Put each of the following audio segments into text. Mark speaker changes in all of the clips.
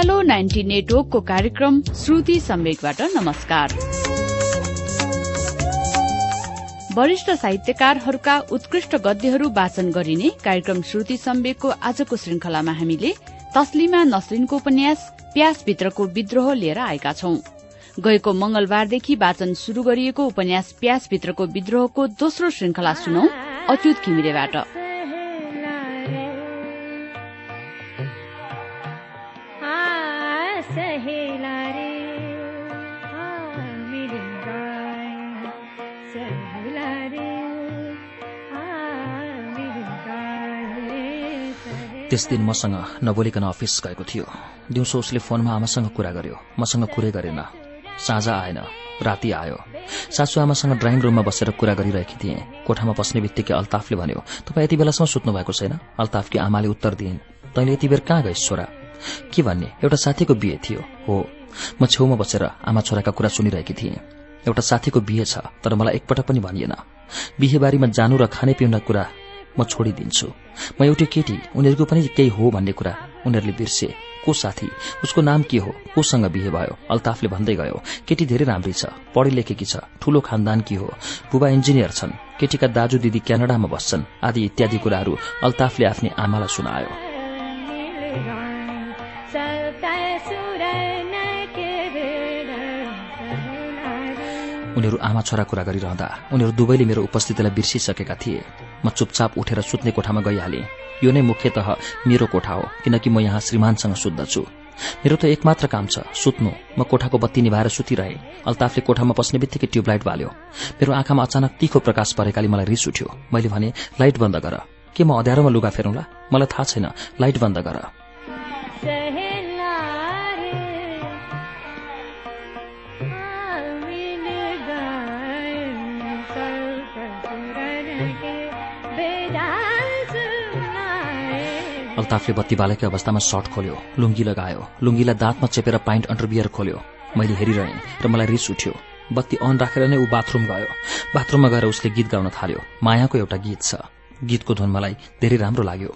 Speaker 1: उज्यालो ninety नेटवर्कको कार्यक्रम श्रुति सम्वेकबाट नमस्कार वरिष्ठ साहित्यकारहरूका उत्कृष्ट गद्यहरू वाचन गरिने कार्यक्रम श्रुति सम्वेकको आजको श्रृंखलामा हामीले तस्लिमा नसरिनको उपन्यास प्यासभित्रको विद्रोह लिएर आएका छौं गएको मंगलबारदेखि वाचन शुरू गरिएको उपन्यास प्यासभित्रको विद्रोहको दोस्रो श्रृंखला सुनौ अच्युत घिमिरेबाट
Speaker 2: त्यस दिन मसँग नबोलिकन अफिस गएको थियो। दिउँसो उसले फोनमा आमासँग कुरा गर्यो। मसँग कुरै गरेन। साँझ आएन। राति आयो। सासु आमासँग ड्राइङ रूममा बसेर कुरा गरिरहेकी थिए। कोठामा बस्ने बित्तिकै अल्ताफले भन्यो तपाईँ यति बेलासम्म सुत्नु भएको छैन? अल्ताफकी आमाले उत्तर दिइन्। तैँले यति बेर कहाँ गइस् छोरा? के भन्ने? एउटा साथीको बिहे थियो हो। म छेउमा बसेर आमा छोराका कुरा सुनिरहेकी थिएँ। एउटा साथीको बिहे छ तर मलाई एकपटक पनि भनिएन। बिहेबारीमा जानु र खाने पिउन कुरा म छोडिदिन्छु। म एउटी केटी उनीहरूको पनि केही हो भन्ने कुरा उनीहरूले बिर्से। को साथी? उसको नाम के हो? कोसँग बिहे भयो? अल्ताफले भन्दै गयो केटी धेरै राम्री छ पढे लेखेकी छ ठूलो खानदान की हो। बुबा इन्जिनियर छन् केटीका दाजु दिदी क्यानाडामा बस्छन् आदि इत्यादि कुराहरू अल्ताफले आफ्नी आमालाई सुनायो। उनीहरू आमा छोरा कुरा गरिरहँदा उनीहरू दुवैले मेरो उपस्थितिलाई बिर्सिसकेका थिए। म चुपचाप उठेर सुत्ने कोठामा गइहालेँ। यो नै मुख्यतः मेरो कोठा हो किनकि म यहाँ श्रीमानसँग सुत्दछु मेरो त एकमात्र काम छ सुत्नु। म कोठाको बत्ती निभाएर सुतिरहे। अल्ताफले कोठामा पस्ने बित्तिकै ट्युबलाइट बाल्यो। मेरो आँखामा अचानक तीखो प्रकाश परेकाले मलाई रिस उठ्यो। मैले भने लाइट बन्द गर। के म अँध्यारोमा लुगा फेरौँला? मलाई थाहा छैन लाइट बन्द गर। अल्ताफले बत्ती बालेकै अवस्थामा सर्ट खोल्यो लुङ्गी लगायो लुङ्गीलाई दाँतमा चेपेर पाइन्ट अन्डरबियर खोल्यो। मैले हेरिरहेँ र मलाई रिस उठ्यो। बत्ती अन राखेर नै ऊ बाथरूम गयो। बाथरूममा गएर उसले गीत गाउन थाल्यो। मायाको एउटा गीत छ। गीतको धुन मलाई धेरै राम्रो लाग्यो।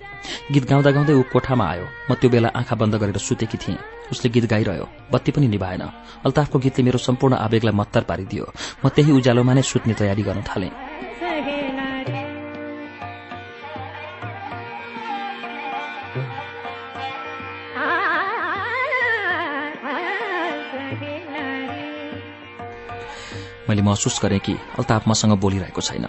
Speaker 2: गीत गाउँदा गाउँदै ऊ कोठामा आयो। म त्यो बेला आँखा बन्द गरेर सुतेकी थिएँ। उसले गीत गाइरह्यो। बत्ती पनि निभाएन। अल्ताफको गीतले मेरो सम्पूर्ण आवेगलाई मत्तर पारिदियो। म त्यही उज्यालोमा नै सुत्ने तयारी गर्न थालेँ। मैले महसुस गरेँ कि अल्ताफ मसँग बोलिरहेको छैन।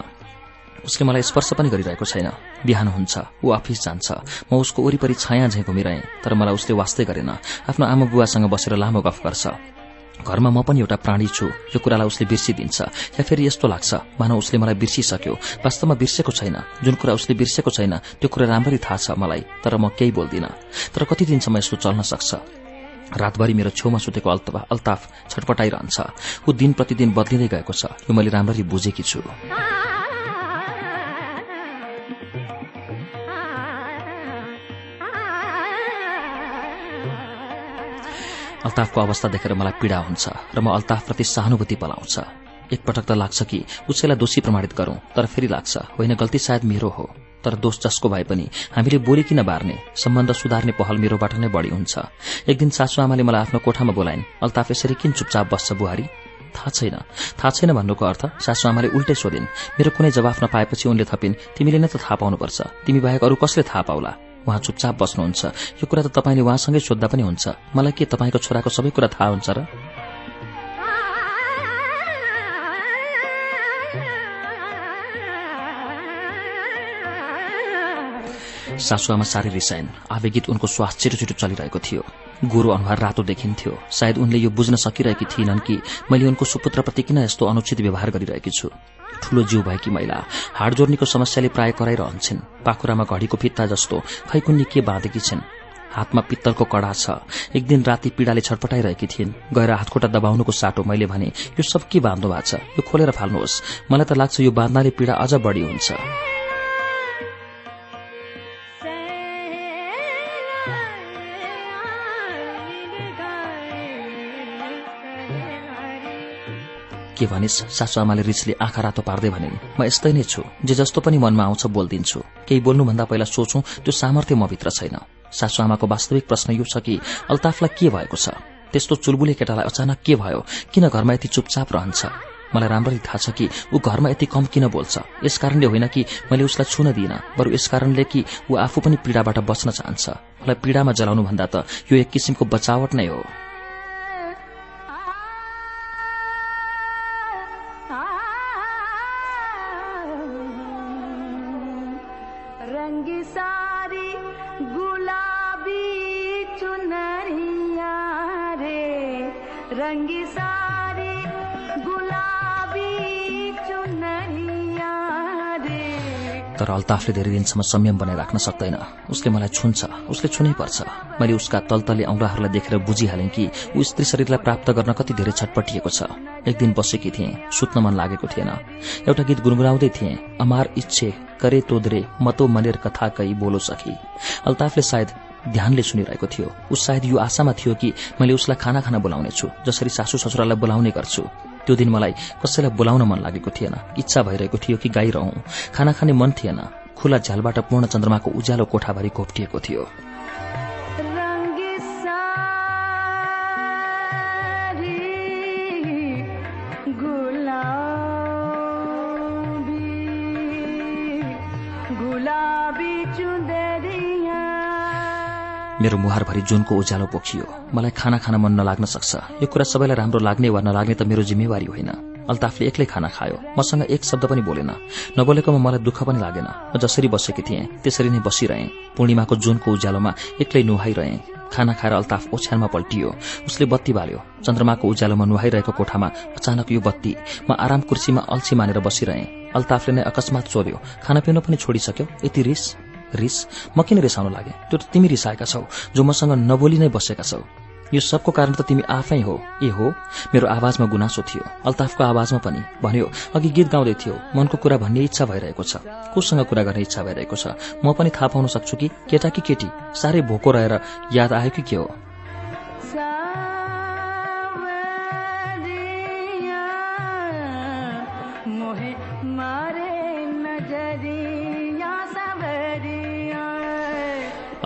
Speaker 2: उसले मलाई स्पर्श पनि गरिरहेको छैन। बिहान हुन्छ ऊ अफिस जान्छ। म उसको वरिपरि छाया झैँ घुमिरहेँ तर मलाई उसले वास्तै गरेन। आफ्नो आमा बुवासँग बसेर लामो गफ गर्छ। घरमा म पनि एउटा प्राणी छु यो कुरालाई उसले बिर्सिदिन्छ या फेरि यस्तो लाग्छ मानव उसले मलाई बिर्सिसक्यो। वास्तवमा बिर्सेको छैन। जुन कुरा उसले बिर्सेको छैन त्यो कुरा राम्ररी थाहा छ मलाई तर म केही बोल्दिनँ। तर कति दिनसम्म यस्तो चल्न सक्छ? रातभरि मेरो छेउमा सुतेको अल्ताफ छटपटाइरहन्छ। ऊ दिन प्रतिदिन बदलिँदै गएको छ। यो मैले राम्ररी बुझेकी छु। अल्ताफको अवस्था देखेर मलाई पीड़ा हुन्छ र म अल्ताफप्रति सहानुभूति पलाउँछ। एकपटक त लाग्छ कि उसैलाई दोषी प्रमाणित गरौं तर फेरि लाग्छ होइन गल्ती सायद मेरो हो। तर दोष जसको भए पनि हामीले बोली किन बार्ने? सम्बन्ध सुधार्ने पहल मेरोबाट नै बढ़ी हुन्छ। एक दिन सासु आमाले मलाई आफ्नो कोठामा बोलाइन् अल्ताफ यसरी किन चुपचाप बस्छ बुहारी? थाहा छैन। थाहा छैन भन्नुको अर्थ सासु आमाले उल्टै सोधिन् मेरो कुनै जवाफ नपाएपछि उनले थपिन्। तिमीले नै त थाहा पाउनुपर्छ। तिमी बाहेक अरू कसले थाहा पाउला? उहाँ चुपचाप बस्नुहुन्छ। यो कुरा त तपाईँले उहाँसँगै सोद्धा पनि हुन्छ। मलाई के तपाईँको छोराको सबै कुरा थाहा हुन्छ र? सासुआमा साह्रै रिसाइन् आवेगित उनको श्वास छिटो छिटो चलिरहेको थियो। गोरो अनुहार रातो देखिन्थ्यो। सायद उनले यो बुझ्न सकिरहेकी थिएनन् कि मैले उनको सुपुत्रप्रति किन यस्तो अनुचित व्यवहार गरिरहेकी छु। ठूलो जीव भएकी महिला हाड जोर्नीको समस्याले प्राय कराइरहन्छन्। पाखुरामा घडीको फित्ता जस्तो खैकुन्नी के बाँधेकी छिन्? हातमा पित्तलको कड़ा छ। एक दिन राति पीड़ाले छटपटाइरहेकी थिइन्। गएर हातखुट्टा दबाउनुको साटो मैले भने यो सब के बाँध्नु भएको छ? यो खोलेर फाल्नुहोस्। मलाई त लाग्छ यो बाँध्नाले पीड़ा अझ बढ़ी हुन्छ। के भनिस् सासुआमाले रिसले आँखा रातो पार्दै भनिन् म यस्तै नै छु जे जस्तो पनि मनमा आउँछ बोलिदिन्छु। केही बोल्नुभन्दा पहिला सोचौं त्यो सामर्थ्य म भित्र छैन। सासूआमाको वास्तविक प्रश्न यो छ कि अल्ताफलाई के भएको छ? त्यस्तो चुलबुले केटालाई अचानक के भयो? किन घरमा यति चुपचाप रहन्छ? मलाई राम्ररी थाहा छ कि ऊ घरमा यति कम किन बोल्छ? यस कारणले होइन कि मैले उसलाई छुन दिइनँ बरु यस कारणले कि ऊ आफू पनि पीड़ाबाट बच्न चाहन्छ। मलाई पीड़ामा जलाउनु भन्दा त यो एक किसिमको बचावट नै हो। अल्ताफले धेरै दिनसम्म संयम बनाइ राख्न सक्दैन। उसले मलाई छुन्छ उसले छुनै पर्छ। मैले उसका तलतले औंलाहरूलाई देखेर बुझिहालेँ कि ऊ स्त्री शरीरलाई प्राप्त गर्न कति धेरै छटपटिएको छ। एक दिन बसेकी थिएँ सुत्न मन लागेको थिएन। एउटा गीत गुनगुनाउँदै थिएँ अमार इच्छे करे तोदरे मतो मनेर कथा कही बोलो सखी। अल्ताफले सायद ध्यानले सुनिरहेको थियो। उस सायद यो आशामा थियो कि मैले उसलाई खाना खाना बोलाउनेछु जसरी सासू ससुरालाई बोलाउने गर्छु। त्यो दिन मलाई कसैलाई बोलाउन मन लागेको थिएन। इच्छा भइरहेको थियो कि गाई रहँ। खाना खाने मन थिएन। खुला झ्यालबाट पूर्ण चन्द्रमाको उज्यालो कोठाभरि घोप्टिएको थियो। मेरो मुहारभरि जुनको उज्यालो पोखियो। मलाई खाना खान मन नलाग्न सक्छ। यो कुरा सबैलाई राम्रो लाग्ने वा नलाग्ने त मेरो जिम्मेवारी होइन। अल्ताफले एक्लै खाना खायो। मसँग एक शब्द पनि बोलेन। नबोलेकोमा मलाई दुःख पनि लागेन। म जसरी बसेकी थिएँ त्यसरी नै बसिरहेँ। पूर्णिमाको जुनको उज्यालोमा एक्लै नुहाइरहेँ। खाना खाएर अल्ताफ ओछ्यानमा पल्टियो। उसले बत्ती बाल्यो। चन्द्रमाको उज्यालोमा नुहाइरहेको कोठामा अचानक यो बत्ती। म आराम कुर्सीमा अल्छी मानेर बसिरहेँ। अल्ताफले नै अकस्मात सोध्यो खाना पिउन पनि छोडिसक्यो? यति रिस? रिस म किन रिसाउन लागे? त्यो त तिमी रिसाएका छौ जो मसँग नबोली नै बसेका छौ। यो सबको कारण त तिमी आफै हो। ए हो मेरो आवाजमा गुनासो थियो। अल्ताफको आवाजमा पनि भन्यो अघि गीत गाउँदै थियो। मनको कुरा भन्ने इच्छा भइरहेको छ। कोसँग कुरा गर्ने इच्छा भइरहेको छ। म पनि थाहा पाउन सक्छु कि? केटा कि केटी? साह्रै भोको रहेर याद आयो कि के हो?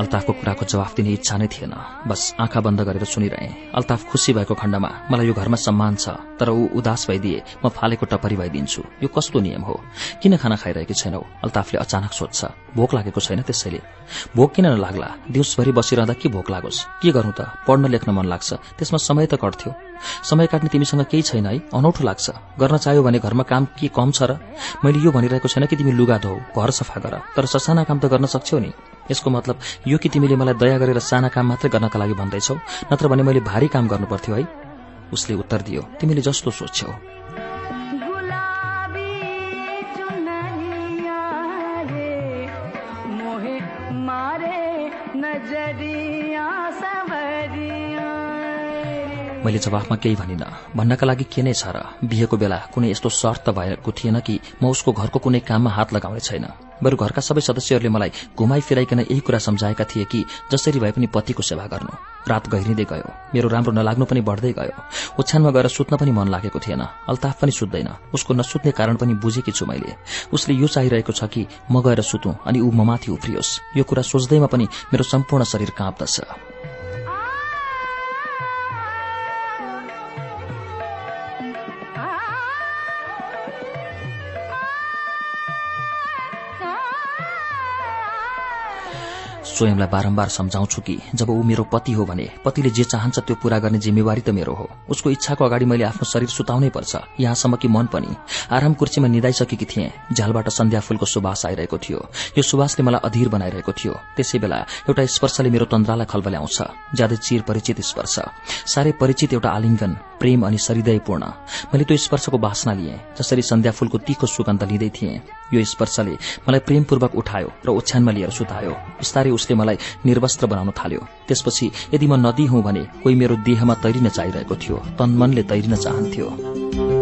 Speaker 2: अल्ताफको कुराको जवाफ दिने इच्छा नै थिएन। बस आँखा बन्द गरेर सुनिरहे। अल्ताफ खुसी भएको खण्डमा मलाई यो घरमा सम्मान छ तर ऊ उदास भइदिए म फालेको टपरी भइदिन्छु। यो कस्तो नियम हो? किन खाना खाइरहेकी छैनौ अल्ताफले अचानक सोध्छ। भोक लागेको छैन त्यसैले? भोक किन नलाग्ला? दिउँसभरि बसिरहँदा के भोक लागोस्? के गर्नु त? पढ्न लेख्न मन लाग्छ। त्यसमा समय त कट्थ्यो। समय काट्ने तिमीसँग केही छैन है? अनौठो लाग्छ। गर्न चाह्यो भने घरमा काम के कम छ र? मैले यो भनिरहेको छैन कि तिमी लुगा धौ घर सफा गर तर ससाना काम त गर्न सक्छौ नि। यसको मतलब यो कि तिमीले मलाई दया गरेर साना काम मात्रै गर्नका लागि भन्दैछौ नत्र भने मैले भारी काम गर्नुपर्थ्यो है। उसले उत्तर दियो तिमीले जस्तो सोच्छौ। मैले जवाफमा केही भनिन। भन्नका लागि के नै छ र बिहेको बेला कुनै यस्तो शर्त भएको थिएन कि म उसको घरको कुनै काममा हात लगाउने छैन। बरु घरका सबै सदस्यहरूले मलाई घुमाइ फिराइकन यही कुरा सम्झाएका थिए कि जसरी भए पनि पतिको सेवा गर्नु। रात गहिरिँदै गयो। मेरो राम्रो नलाग्नु पनि बढ्दै गयो। ओछ्यानमा गएर सुत्न पनि मन लागेको थिएन। अल्ताफ पनि सुत्दैन। उसको नसुत्ने कारण पनि बुझेकी छु मैले। उसले यो चाहिरहेको छ कि म गएर सुतौं अनि ऊ ममाथि उफ्रियोस्। यो कुरा सोच्दैमा पनि मेरो सम्पूर्ण शरीर काँप्दछ। स्वयंलाई बारम्बार सम्झाउँछु कि जब ऊ मेरो पति हो भने पतिले जे चाहन्छ त्यो पूरा गर्ने जिम्मेवारी त मेरो हो। उसको इच्छाको अगाडि मैले आफ्नो शरीर सुताउनै पर्छ। यहाँसम्म कि मन पनि। आराम कुर्सीमा निदाइसकेकी थिएँ। झ्यालबाट सन्ध्या फूलको सुवास आइरहेको थियो। यो सुवासले मलाई अधीर बनाइरहेको थियो। त्यसै बेला एउटा स्पर्शले मेरो तन्द्रालाई खलबल्याउँछ। ज्यादै चिर परिचित स्पर्श। साह्रै परिचित एउटा आलिङ्गन। प्रेम अनि सरिदयपूर्ण। मैले त्यो स्पर्शको बासना लिएँ जसरी सन्ध्या फूलको तीखो सुगन्ध लिँदै थिएँ। यो स्पर्शले मलाई प्रेमपूर्वक उठायो र ओछ्यानमा लिएर सुतायो। बिस्तारै उसले मलाई निर्वस्त्र बनाउन थाल्यो। त्यसपछि यदि म नदी हुँ भने कोही मेरो देहमा तैरिन चाहिरहेको थियो तन मनले तैरिन चाहन्थ्यो।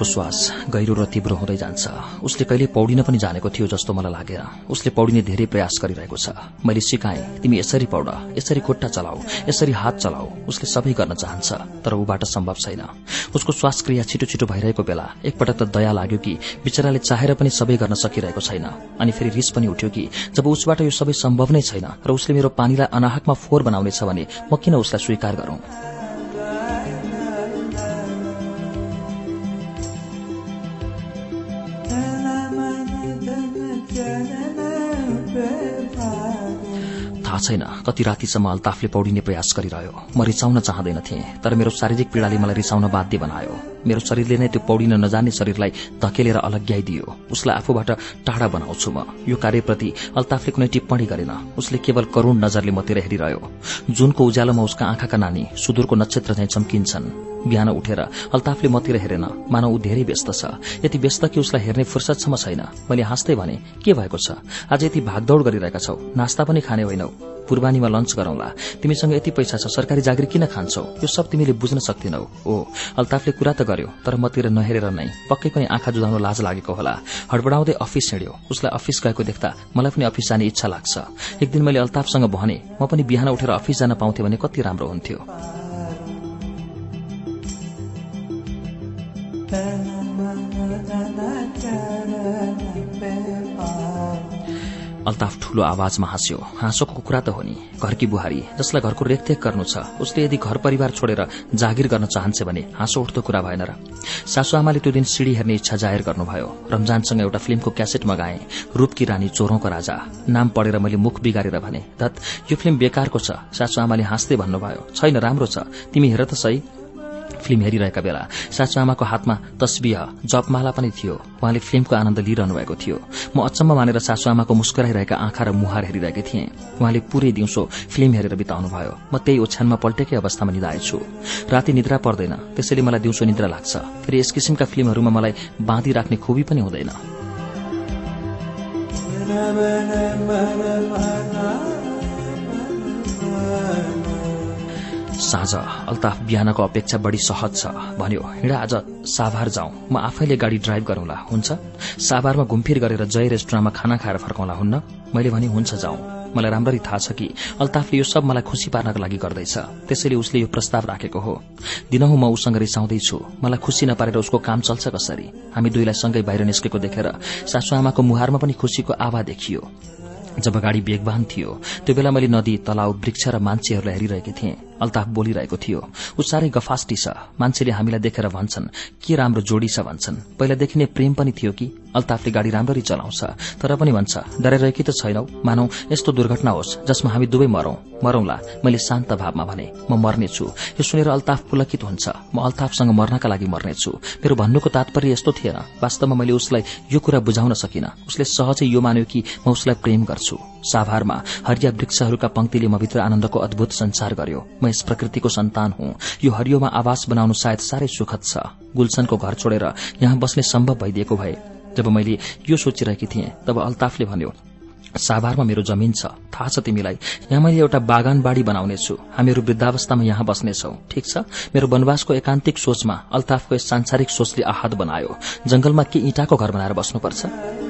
Speaker 2: उसको श्वास गहिरो र तीव्र हुँदै जान्छ। उसले कहिले पौडिन पनि जानेको थियो जस्तो मलाई लागेन उसले पौडिने धेरै प्रयास गरिरहेको छ। मैले सिकाएँ तिमी यसरी पौड यसरी खुट्टा चलाऊ यसरी हात चलाऊ। उसले सबै गर्न चाहन्छ तर ऊबाट सम्भव छैन। उसको श्वासक्रिया छिटो छिटो भइरहेको बेला एकपटक त दया लाग्यो कि बिचराले चाहेर पनि सबै गर्न सकिरहेको छैन। अनि फेरि रिस पनि उठ्यो कि जब उसबाट यो सबै सम्भव नै छैन र उसले मेरो पानीलाई अनाहकमा फोहोर बनाउनेछ भने म किन उसलाई स्वीकार गरौं? छैन। कति रातिसम्म अल्ताफले पौडिने प्रयास गरिरह्यो। म रिसाउन चाहँदैनथे तर मेरो शारीरिक पीड़ाले मलाई रिसाउन बाध्य बनायो। मेरो शरीरले नै त्यो पौडिन नजान्ने शरीरलाई धकेलेर अलग्याइदियो उसलाई आफूबाट टाढा बनाउँछु म। यो कार्यप्रति अल्ताफले कुनै टिप्पणी गरेन। उसले केवल करूण नजरले मतिर हेरिरह्यो। जुनको उज्यालोमा उसका आँखाका नानी सुदूरको नक्षत्र चाहिँ चम्किन्छन्। बिहान उठेर अल्ताफले मतिर हेरेन। मानव ऊ धेरै व्यस्त छ। यति व्यस्त कि उसलाई हेर्ने फुर्सदसम्म छैन। मैले हाँस्दै भने के भएको छ? आज यति भागदौड़ गरिरहेका छौ। नास्ता पनि खाने होइनौ। पूर्वानीमा लन्च गरौंला। तिमीसँग यति पैसा छ सरकारी जागिर किन खान्छौ? यो सब तिमीले बुझ्न सक्दिनौ। ओ अल्ताफले कुरा त गर्यो तर मतिर नहेरेर नै पक्कै पनि आँखा जुझाउन लाज लागेको होला। हडबडाउँदै अफिस हिँड्यो। उसलाई अफिस गएको देख्दा मलाई पनि अफिस जाने इच्छा लाग्छ। एक दिन मैले अल्ताफसँग भने म पनि बिहान उठेर अफिस जान पाउँथे भने कति राम्रो हुन्थ्यो। अल्ताफ ठूलो आवाजमा हाँस्यो। हाँसोको कुरा त हो नि। घरकी बुहारी जसलाई घरको रेखदेख गर्नु छ उसले यदि घर परिवार छोडेर जागिर गर्न चाहन्छ भने हाँसो उठ्दो कुरा भएन र। सासूआमाले त्यो दिन सिडी हेर्ने इच्छा जाहेर गर्नुभयो। रमजानसँग एउटा फिल्मको क्यासेट मगाए रूपकी रानी चोरोको राजा। नाम पढेर मैले मुख बिगारेर भने धत यो फिल्म बेकारको छ। सासूआमाले हाँस्दै भन्नुभयो छैन राम्रो छ। तिमी हेर त सही। फिल्म हेरिरहेका बेला सासूआमाको हातमा तस्बिह जपमाला पनि थियो। उहाँले फिल्मको आनन्द लिइरहनु भएको थियो। म अचम्म मानेर सासूआमाको मुस्कुराइरहेका आँखा र मुहार हेरिरहेकी थिएँ। उहाँले पूरै दिउँसो फिल्म हेरेर बिताउनुभयो। म त्यही ओछ्यानमा पल्टेकै अवस्थामा निधाएछु। राति निद्रा पर्दैन। त्यसैले मलाई दिउँसो निद्रा लाग्छ। फेरि यस किसिमका फिल्महरूमा मलाई बाँधी राख्ने खुबी पनि हुँदैन। साँझ। अल्ताफ बिहानको अपेक्षा बढ़ी सहज छ। भन्यो हिँडा आज साभार जाउँ। म आफैले गाडी ड्राइभ गरौंला हुन्छ? साभारमा घुमफिर गरेर जय रेस्टुरेन्टमा खाना खाएर फर्काउँला हुन्न? मैले भने हुन्छ जाउँ। मलाई राम्ररी थाहा छ कि अल्ताफले यो सब मलाई खुशी पार्नको लागि गर्दैछ। त्यसैले उसले यो प्रस्ताव राखेको हो। दिनहु म उसँग रिसाउँदैछु। मलाई खुशी नपारेर उसको काम चल्छ कसरी? हामी दुईलाई सँगै बाहिर निस्केको देखेर सासूआमाको मुहारमा पनि खुशीको आभा देखियो। जब गाडी बेगवान थियो त्यो बेला मैले नदी तलाउ वृक्ष र मान्छेहरूलाई हेरिरहेकी थिएँ। अल्ताफ बोलिरहेको थियो। ऊ साह्रै गफास्टी छ। मान्छेले हामीलाई देखेर भन्छन् के राम्रो जोडी छ भन्छन्। पहिलादेखि नै प्रेम पनि थियो कि अल्ताफले गाडी राम्ररी चलाउँछ। तर पनि भन्छ डराइरहेकी त छैनौ। मानौ यस्तो दुर्घटना होस् जसमा हामी दुवै मरौं। मरौंला। मैले शान्त भावमा भने म मर्नेछु। यो सुनेर अल्ताफ पुलकित हुन्छ। म अल्ताफसँग मर्नका लागि मर्नेछु। मेरो भन्नुको तात्पर्य यस्तो थिएन। वास्तवमा मैले उसलाई यो कुरा बुझाउन सकिन। उसले सहजै यो मान्यो कि म उसलाई प्रेम गर्छु। साभारमा हरिया वृक्षहरूका पंक्तिले म भित्र आनन्दको अद्भुत संसार गर्यो। यस प्रकृतिको सन्तान हुँ। यो हरियोमा आवास बनाउनु सायद साह्रै सुखद छ। गुल्सनको घर छोडेर यहाँ बस्ने सम्भव भइदिएको भए जब मैले यो सोचिरहेकी थिएँ तब अल्ताफले भन्यो साभारमा मेरो जमीन छ। थाहा छ तिमीलाई यहाँ मैले एउटा बागान बाड़ी बनाउनेछु। हामीहरू वृद्धावस्थामा यहाँ बस्नेछौ। ठिक छ? मेरो वनवासको एकान्तिक सोचमा अल्ताफको यस सांसारिक सोचले आहत बनायो। जंगलमा के इँटाको घर बनाएर बस्नुपर्छ?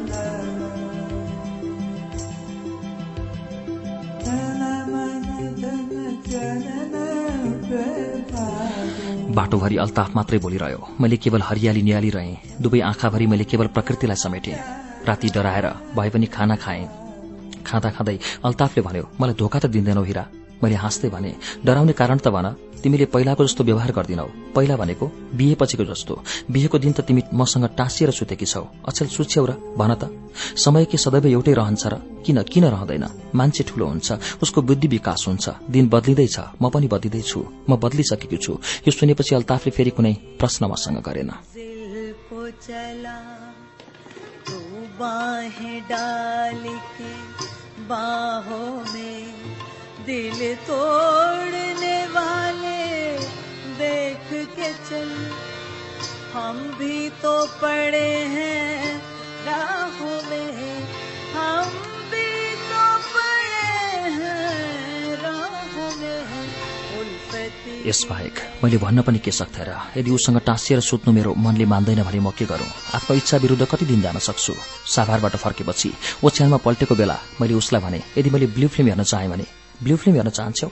Speaker 2: बाटोभरि अल्ताफ मात्रै बोलिरह्यो। मैले केवल हरियाली नियाली रहेँ दुवै आँखाभरि मैले केवल प्रकृतिलाई समेटेँ। राति डराएर भए पनि खाना खाएँ। खाँदा खाँदै अल्ताफले भन्यो मलाई धोका त दिँदैनौ हिरा। मैले हाँस्दै भने डराउने कारण त भन। तिमीले पहिलाको जस्तो व्यवहार गर्दिनौ। पहिला भनेको बिहेपछिको जस्तो। बिहेको दिन त तिमी मसँग टाँसिएर सुतेकी छौ। अचेल सुछ्यौ र भन त। समय के सदैव एउटै रहन्छ र किन किन रहँदैन? मान्छे ठूलो हुन्छ उसको बुद्धि विकास हुन्छ। दिन बदलिँदैछ म पनि बदलिँदैछु। म बदलिसकेको छु। यो सुनेपछि अल्ताफले फेरि कुनै प्रश्न मसँग गरेन। बाहें डाल के बाहों में दिल तोड़ने वाले देख के चल। हम भी तो पड़े हैं राहों में। हम भी तो पड़े हैं राहों में। यसबाहेक मैले भन्न पनि के सक्थेँ र? यदि उसँग टाँसिएर सुत्नु मेरो मनले मान्दैन भने म के गरौँ? आफ्नो इच्छा विरूद्ध कति दिन जान सक्छु? साभारबाट फर्केपछि ओछ्यानमा पल्टेको बेला मैले उसलाई भने यदि मैले ब्लू फिल्म हेर्न चाहेँ भने ब्लू फिल्म हेर्न चाहन्छौ।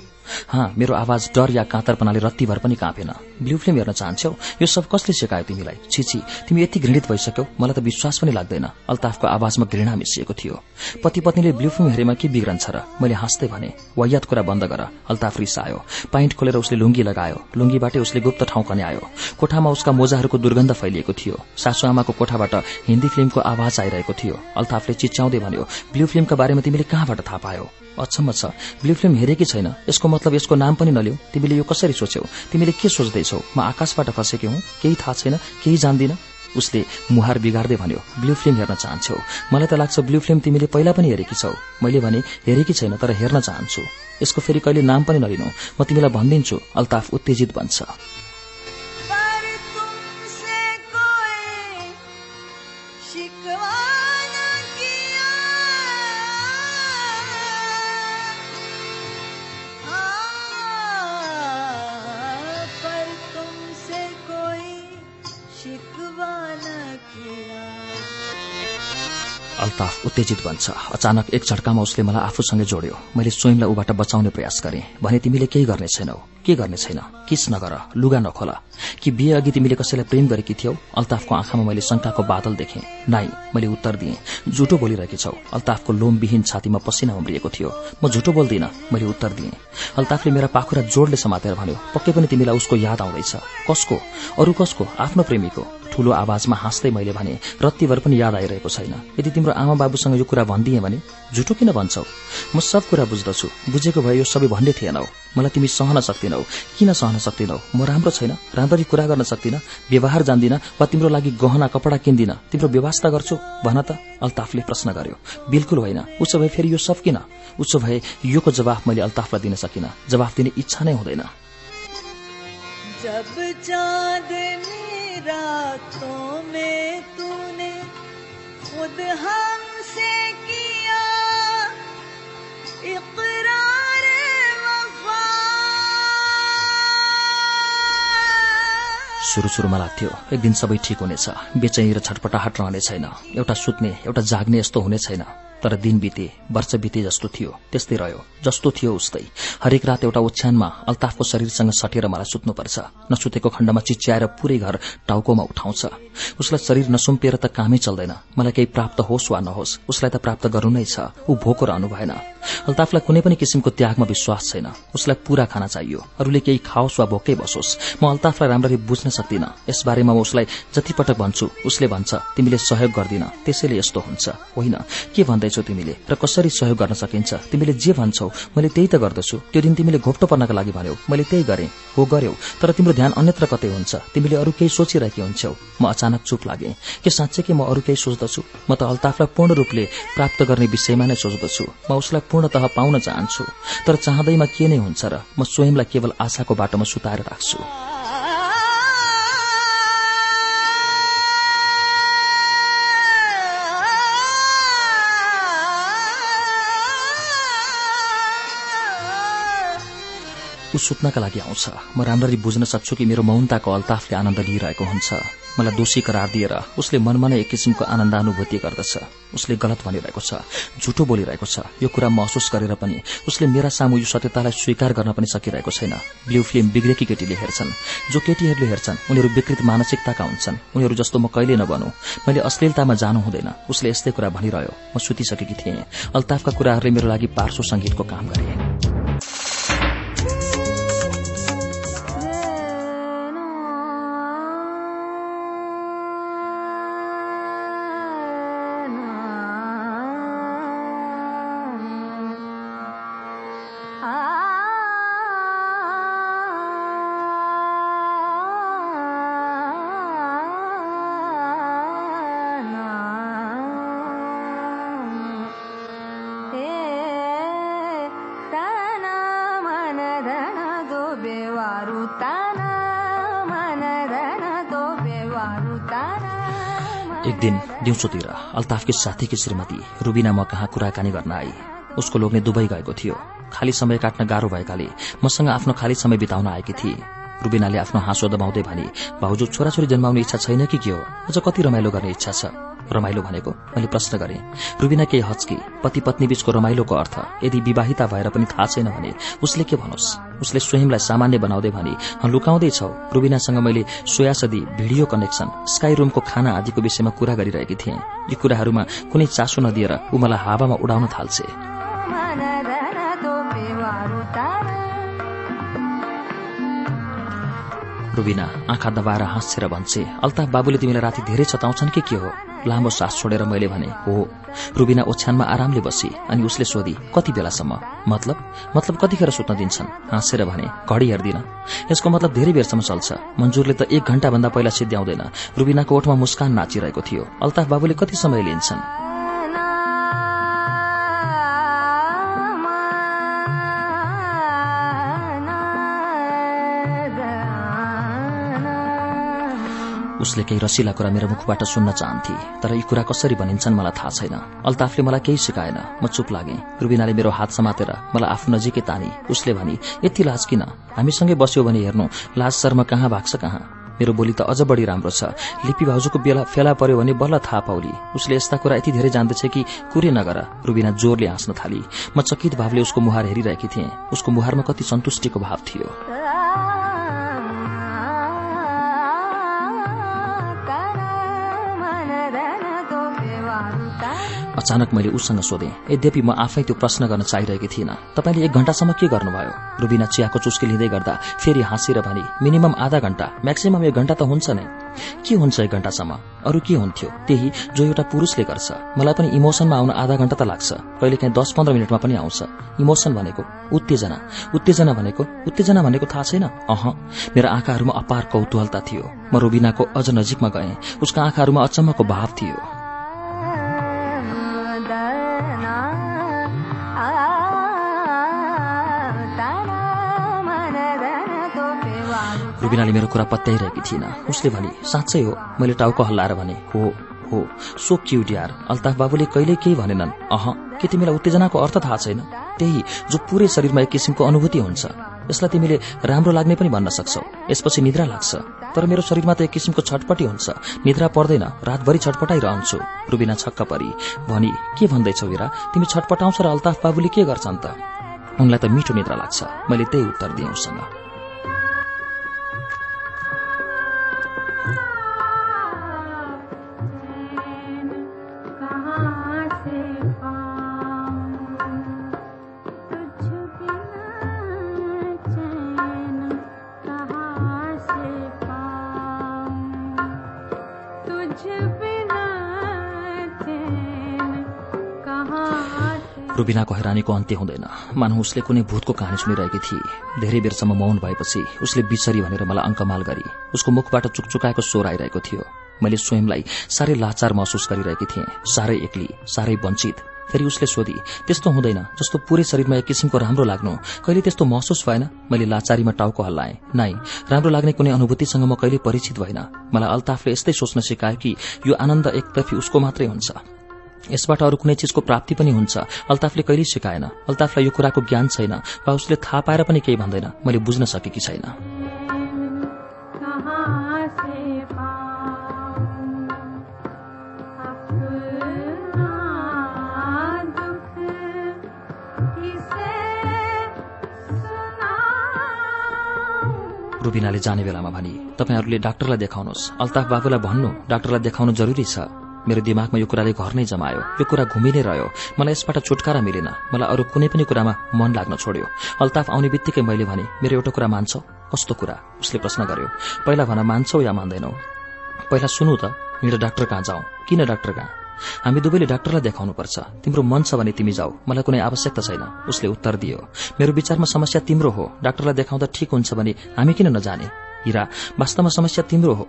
Speaker 2: हाँ मेरो आवाज डर या काँतरपनाले रत्तीभर पनि काँपेन। ब्लू फिल्म हेर्न चाहन्छौ। यो सब कसले सिकायो तिमीलाई? छिछि तिमी यति घृणित भइसक्यौ मलाई त विश्वास पनि लाग्दैन। अल्ताफको आवाजमा घृणा मिसिएको थियो। पति पत्नीले ब्लू फिल्म हेरेमा के बिग्रन्छ र? मैले हाँस्दै भने वैयात कुरा बन्द गर अल्ताफ रिसायो। पाइन्ट खोलेर उसले लुङ्गी लगायो। लुङ्गीबाटै उसले गुप्त ठाउँ कन्यायो। कोठामा उसका मोजाहरूको दुर्गन्ध फैलिएको थियो। सासुआमाको कोठाबाट हिन्दी फिल्मको आवाज आइरहेको थियो। अल्ताफले चिच्याउँदै भन्यो ब्लू फिल्मका बारेमा तिमीले कहाँबाट थाहा पायो? अचम्म छ। ब्लू फिल्म हेरेकी छैन। यसको मतलब यसको नाम पनि नलिऊ। तिमीले यो कसरी सोच्यौ? तिमीले के सोच्दैछौ? म आकाशबाट खसेकी हुँ। केही थाहा छैन केही जान्दिन। उसले मुहार बिगार्दै भन्यो ब्लू फिल्म हेर्न चाहन्छौ। मलाई त लाग्छ ब्लू फिल्म तिमीले पहिला पनि हेरेकी छौ। मैले भने हेरेकी छैन तर हेर्न चाहन्छु। यसको फेरि कहिले नाम पनि नलिनु। म तिमीलाई भनिदिन्छु अल्ताफ उत्तेजित बन्छ।
Speaker 3: शिकवा
Speaker 2: अल्ताफ उत्तेजित बन्छ। अचानक एक झट्कामा उसले मलाई आफूसँगै जोड्यो। मैले स्वयंलाई ऊबाट बचाउने प्रयास गरेँ। भने तिमीले केही गर्ने छैनौ। के गर्ने छैन? किस नगर? लुगा नखोला। कि बिहे अघि तिमीले कसैलाई प्रेम गरेकी थियौ? अल्ताफको आँखामा मैले शंकाको बादल देखेँ। नाइ मैले उत्तर दिएँ। झुटो बोलिरहेकी छौ। अल्ताफको लोमविहीन छातीमा पसिना उम्रिएको थियो। म झुटो बोल्दिन मैले उत्तर दिएँ। अल्ताफले मेरा पाखुरा जोडले समातेर भन्यो पक्कै पनि तिमीलाई उसको याद आउँदैछ। कसको? अरू कसको? आफ्नो प्रेमीको? ठूलो आवाजमा हाँस्दै मैले भने रत्तीभर पनि याद आइरहेको छैन। यदि तिम्रो आमा बाबुसँग यो कुरा भनिदिए भने झुटो किन भन्छौ? म सब कुरा बुझ्दछु। बुझेको भए यो सबै भन्ने थिएनौ। मलाई तिमी सहन सक्दिनौ। किन सहन सक्दिनौ? म राम्रो छैन। राम्ररी कुरा गर्न सक्दिन। व्यवहार जान्दिन वा तिम्रो लागि गहना कपडा किन्दिन। तिम्रो व्यवस्था गर्छु। भन त अल्ताफले प्रश्न गर्यो। बिल्कुल होइन। उसो भए फेरि यो सब किन? उसो भए योको जवाफ मैले अल्ताफलाई दिन सकिन। जवाफ दिने इच्छा नै हुँदैन।
Speaker 3: जब रातों में तूने खुद हमसे
Speaker 2: सुरु सुरुमा लाग्थ्यो। एक दिन सबै ठिक हुनेछ। बेचैनी र छटपटाहट रहने छैन। एउटा सुत्ने एउटा जाग्ने यस्तो हुने छैन। तर दिन बिते वर्ष बिते जस्तो थियो। त्यस्तै रह्यो। जस्तो थियो उस्तै। हरेक रात एउटा ओछ्यानमा अल्ताफको शरीरसँग सटेर मलाई सुत्नुपर्छ। नसुतेको खण्डमा चिच्याएर पूरै घर टाउकोमा उठाउँछ। उसलाई शरीर नसुम्पिएर त कामै चल्दैन। मलाई केही प्राप्त होस् वा नहोस् उसलाई त प्राप्त गर्नु नै छ। ऊ भोको रहनु भएन। अल्ताफलाई कुनै पनि किसिमको त्यागमा विश्वास छैन। उसलाई पूरा खाना चाहियो। अरूले केही खाओस् वा भोकै बसोस्। म अल्ताफलाई राम्ररी बुझ्न सक्दिन। यसबारेमा म उसलाई जति पटक भन्छु उसले भन्छ तिमीले सहयोग गर्दिन। त्यसैले यस्तो हुन्छ। होइन। के भन्दैछौ तिमीले? र कसरी सहयोग गर्न सकिन्छ? तिमीले जे भन्छौ मैले त्यही त गर्दछु। त्यो दिन तिमीले घोप्टो पर्नका लागि भन्यौ। मैले त्यही गरेँ। हो गर्यौ। तर तिम्रो ध्यान अन्यत्र कतै हुन्छ। तिमीले अरू केही सोचिरहेकी हुन्छौ। म अचानक चुप लागे। के साँच्चै के म अरू केही सोच्दछु? म त अल्ताफलाई पूर्ण रूपले प्राप्त गर्ने विषयमा नै सोच्दछु। म उसलाई पूर्णतः पाउन चाहन्छु तर चाहँदैमा के नै हुन्छ र म स्वयंलाई केवल आशाको बाटोमा सुताएर राख्छु। ऊ सुत्नका लागि आउँछ। म राम्ररी बुझ्न सक्छु कि मेरो मौनताको अल्ताफले आनन्द लिइरहेको हुन्छ। मलाई दोषी करार दिएर उसले मनमा नै एक किसिमको आनन्दानुभूति गर्दछ। उसले गलत भनिरहेको छ झुटो बोलिरहेको छ। यो कुरा महसुस गरेर पनि उसले मेरा सामु यो सत्यतालाई स्वीकार गर्न पनि सकिरहेको छैन। ब्लू फिल्म बिग्रेकी केटीले हेर्छन्। जो केटीहरूले हेर्छन् उनीहरू विकृत मानसिकताका हुन्छन्। उनीहरू जस्तो म कहिले नबनौ। मैले अश्लीलतामा जानु हुँदैन। उसले यस्तै कुरा भनिरह्यो। म सुतिसकेकी थिएँ। अल्ताफका कुराहरूले मेरो लागि पार्श्व संगीतको काम गरे। एक दिन दिउँसोतिर अल्ताफकी साथीकी श्रीमती रुबिना म कहाँ कुराकानी गर्न आई? उसको लोग्ने दुबई गएको थियो। खाली समय काट्न गाह्रो भएकाले मसँग आफ्नो खाली समय बिताउन आएकी थिए। रुबिनाले आफ्नो हाँसो दबाउँदै भने भाउजू छोराछोरी जन्माउने इच्छा छैन कि के हो? अझ कति रमाइलो गर्ने इच्छा छ? रमाइलो भनेको मैले प्रश्न गरेँ रुबिना केही हच्की पति पत्नी बीचको रमाइलोको अर्थ यदि विवाहिता भएर पनि थाहा छैन भने उसले के भनोस्? उसले स्वयंलाई सामान्य बनाउँदै भने लुकाउँदैछौ रुबिनासँग मैले सोयासदी भिडियो कनेक्सन स्काई रूमको खाना आदिको विषयमा कुरा गरिरहेकी थिएँ। यी कुराहरूमा कुनै चासो नदिएर ऊ मलाई हावामा उडाउन थाल्छे। रुबिना आँखा दबाएर हाँसेर भन्छे अल्ताफ बाबुले तिमीलाई राति धेरै चताउँछन् कि के हो? लामो सास छोडेर मैले भने हो। रुबिना ओछ्यानमा आरामले बसी अनि उसले सोधी कति बेलासम्म? मतलब? मतलब कतिखेर सुत्न दिन्छन्? हाँसेर भने घडी हेर्दिन। यसको मतलब धेरै बेरसम्म चल्छ। मन्जुरले त एक घण्टाभन्दा पहिला सिद्ध्याउँदैन। रुबिनाको ओठमा मुस्कान नाचिरहेको थियो। अल्ताफ बाबुले कति समय लिन्छन्? उसले केही रसिला कुरा मेरो मुखबाट सुन्न चाहन्थे तर यी कुरा कसरी भनिन्छन् मलाई थाहा छैन। अल्ताफले मलाई केही सिकाएन। म चुप लागेँ। रुबिनाले मेरो हात समातेर मलाई आफू नजिकै तानी। उसले भनी यति लाज किन? हामीसँगै बस्यो भने हेर्नु लाज शर्म कहाँ भाग्छ कहाँ? मेरो बोली त अझ बढी राम्रो छ। लिपि भाउजूको बेला फेला पर्यो भने बल्ल थाहा पाउली उसले यस्ता कुरा यति धेरै जान्दछ कि कुरे नगर। रुबिना जोरले हाँस्न थाली। म चकित भावले उसको मुहार हेरिरहेकी थिएँ। उसको मुहारमा कति सन्तुष्टिको भाव थियो। अचानक मैले उसँग सोधेँ यद्यपि म आफै त्यो प्रश्न गर्न चाहिरहेकी थिइनँ। तपाईँले एक घण्टासम्म के गर्नुभयो? रुबिना चियाको चुस्की लिँदै गर्दा फेरि हाँसेर भने मिनिमम आधा घण्टा म्याक्सिमम एक घण्टा त हुन्छ नै। के हुन्छ एक घण्टासम्म अरू के हुन्थ्यो? त्यही जो एउटा पुरुषले गर्छ। मलाई पनि इमोसनमा आउन आधा घण्टा त लाग्छ। कहिले काहीँ दस पन्ध्र मिनटमा पनि आउँछ। इमोसन भनेको उत्तेजना। उत्तेजना भनेको उत्तेजना भनेको थाहा छैन? अह मेरो आँखाहरूमा अपार कौतूहलता थियो। म रुबिनाको अझ नजिकमा गएँ। उसका आँखाहरूमा अचम्मको भाव थियो। रुबिनाले मेरो कुरा पत्याइरहेकी थिइन उसले भने साँच्चै हो मैले टाउको हल्लाएर भने हो हो सो क्युट यार। अल्ताफ बाबुले कहिल्यै केही भनेनन्। अह के तिमीलाई उत्तेजनाको अर्थ थाहा छैन। त्यही जो पूरै शरीरमा एक किसिमको अनुभूति हुन्छ। यसलाई तिमीले राम्रो लाग्ने पनि भन्न सक्छौ। यसपछि निद्रा लाग्छ। तर मेरो शरीरमा त एक किसिमको छटपटी हुन्छ। निद्रा पर्दैन। रातभरि छटपटाइरहन्छु। रुबिना छक्क परी। भनी के भन्दैछौ वीरा? तिमी छटपटाउँछ र अल्ताफ बाबुले के गर्छन् त? उनलाई त मिठो निद्रा लाग्छ। मैले त्यही उत्तर दिएँ उसँग। रुबिनाको हैरानीको अन्त्य हुँदैन। मानव उसले कुनै भूतको कहानी सुनिरहेकी थिए। धेरै बेरसम्म मौन भएपछि उसले बिचरी भनेर मलाई अङ्कमाल गरी उसको मुखबाट चुकचुकाएको स्वर आइरहेको थियो। मैले स्वयंलाई साह्रै लाचार महसुस गरिरहेकी थिएँ। साह्रै एक्ली साह्रै वञ्चित। फेरि उसले सोधी त्यस्तो हुँदैन जस्तो पूरै शरीरमा एक किसिमको राम्रो लाग्नु। कहिले त्यस्तो महसुस भएन? मैले लाचारीमा टाउको हल्लाएँ। नाइ राम्रो लाग्ने कुनै अनुभूतिसँग म कहिले परिचित भएन। मलाई अल्ताफले यस्तै सोच्न सिकायो कि यो आनन्द एकतर्फी उसको मात्रै हुन्छ। यसबाट अरू कुनै चिजको प्राप्ति पनि हुन्छ। अल्ताफले कहिल्यै सिकाएन। अल्ताफलाई यो कुराको ज्ञान छैन। वा उसले थाहा पाएर पनि केही भन्दैन। मैले बुझ्न सकेकी छैन। रुबिनाले जाने बेलामा भनी तपाईँहरूले डाक्टरलाई देखाउनुहोस्। अल्ताफ बाबुलाई भन्नु डाक्टरलाई देखाउनु जरुरी छ। मेरो दिमागमा यो कुराले घर नै जमायो। यो कुरा घुमि नै रह्यो। मलाई यसबाट छुटकारा मिलेन। मलाई अरू कुनै पनि कुरामा मन लाग्न छोड्यो। अल्ताफ आउने बित्तिकै मैले भने मेरो एउटा कुरा मान्छौ? कस्तो कुरा? उसले प्रश्न गर्यो। पहिला भन मान्छौ या मान्दैनौ? पहिला सुनौ त हिँड डाक्टर कहाँ जाउँ किन डाक्टर कहाँ? हामी दुवैले डाक्टरलाई देखाउनुपर्छ। तिम्रो मन छ भने तिमी जाऊ। मलाई कुनै आवश्यकता छैन। उसले उत्तर दियो। मेरो विचारमा समस्या तिम्रो हो। डाक्टरलाई देखाउँदा ठिक हुन्छ भने हामी किन नजाने? हिरा वास्तवमा समस्या तिम्रो हो।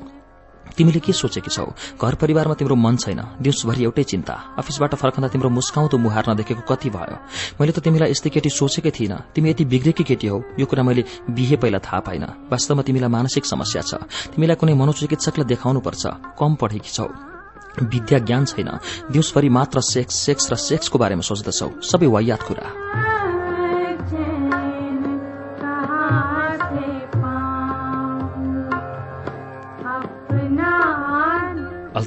Speaker 2: तिमीले के सोचेकी छौ? घर परिवारमा तिम्रो मन छैन। दिउँसभरि एउटै चिन्ता। अफिसबाट फर्कँदा तिम्रो मुस्काउँदो मुहार नदेखेको कति भयो? मैले त तिमीलाई यस्तै केटी सोचेकै थिइनँ। तिमी यति बिग्रेकी केटी हौ। यो कुरा मैले बिहे पहिला थाहा पाइन। वास्तवमा तिमीलाई मानसिक समस्या छ। तिमीलाई कुनै मनोचिकित्सकलाई देखाउनुपर्छ। कम पढेकी छौ। विद्या ज्ञान छैन। दिउँसभरि मात्र सेक्स सेक्स र सेक्सको बारेमा सोच्दछौ। सबै वायात कुरा।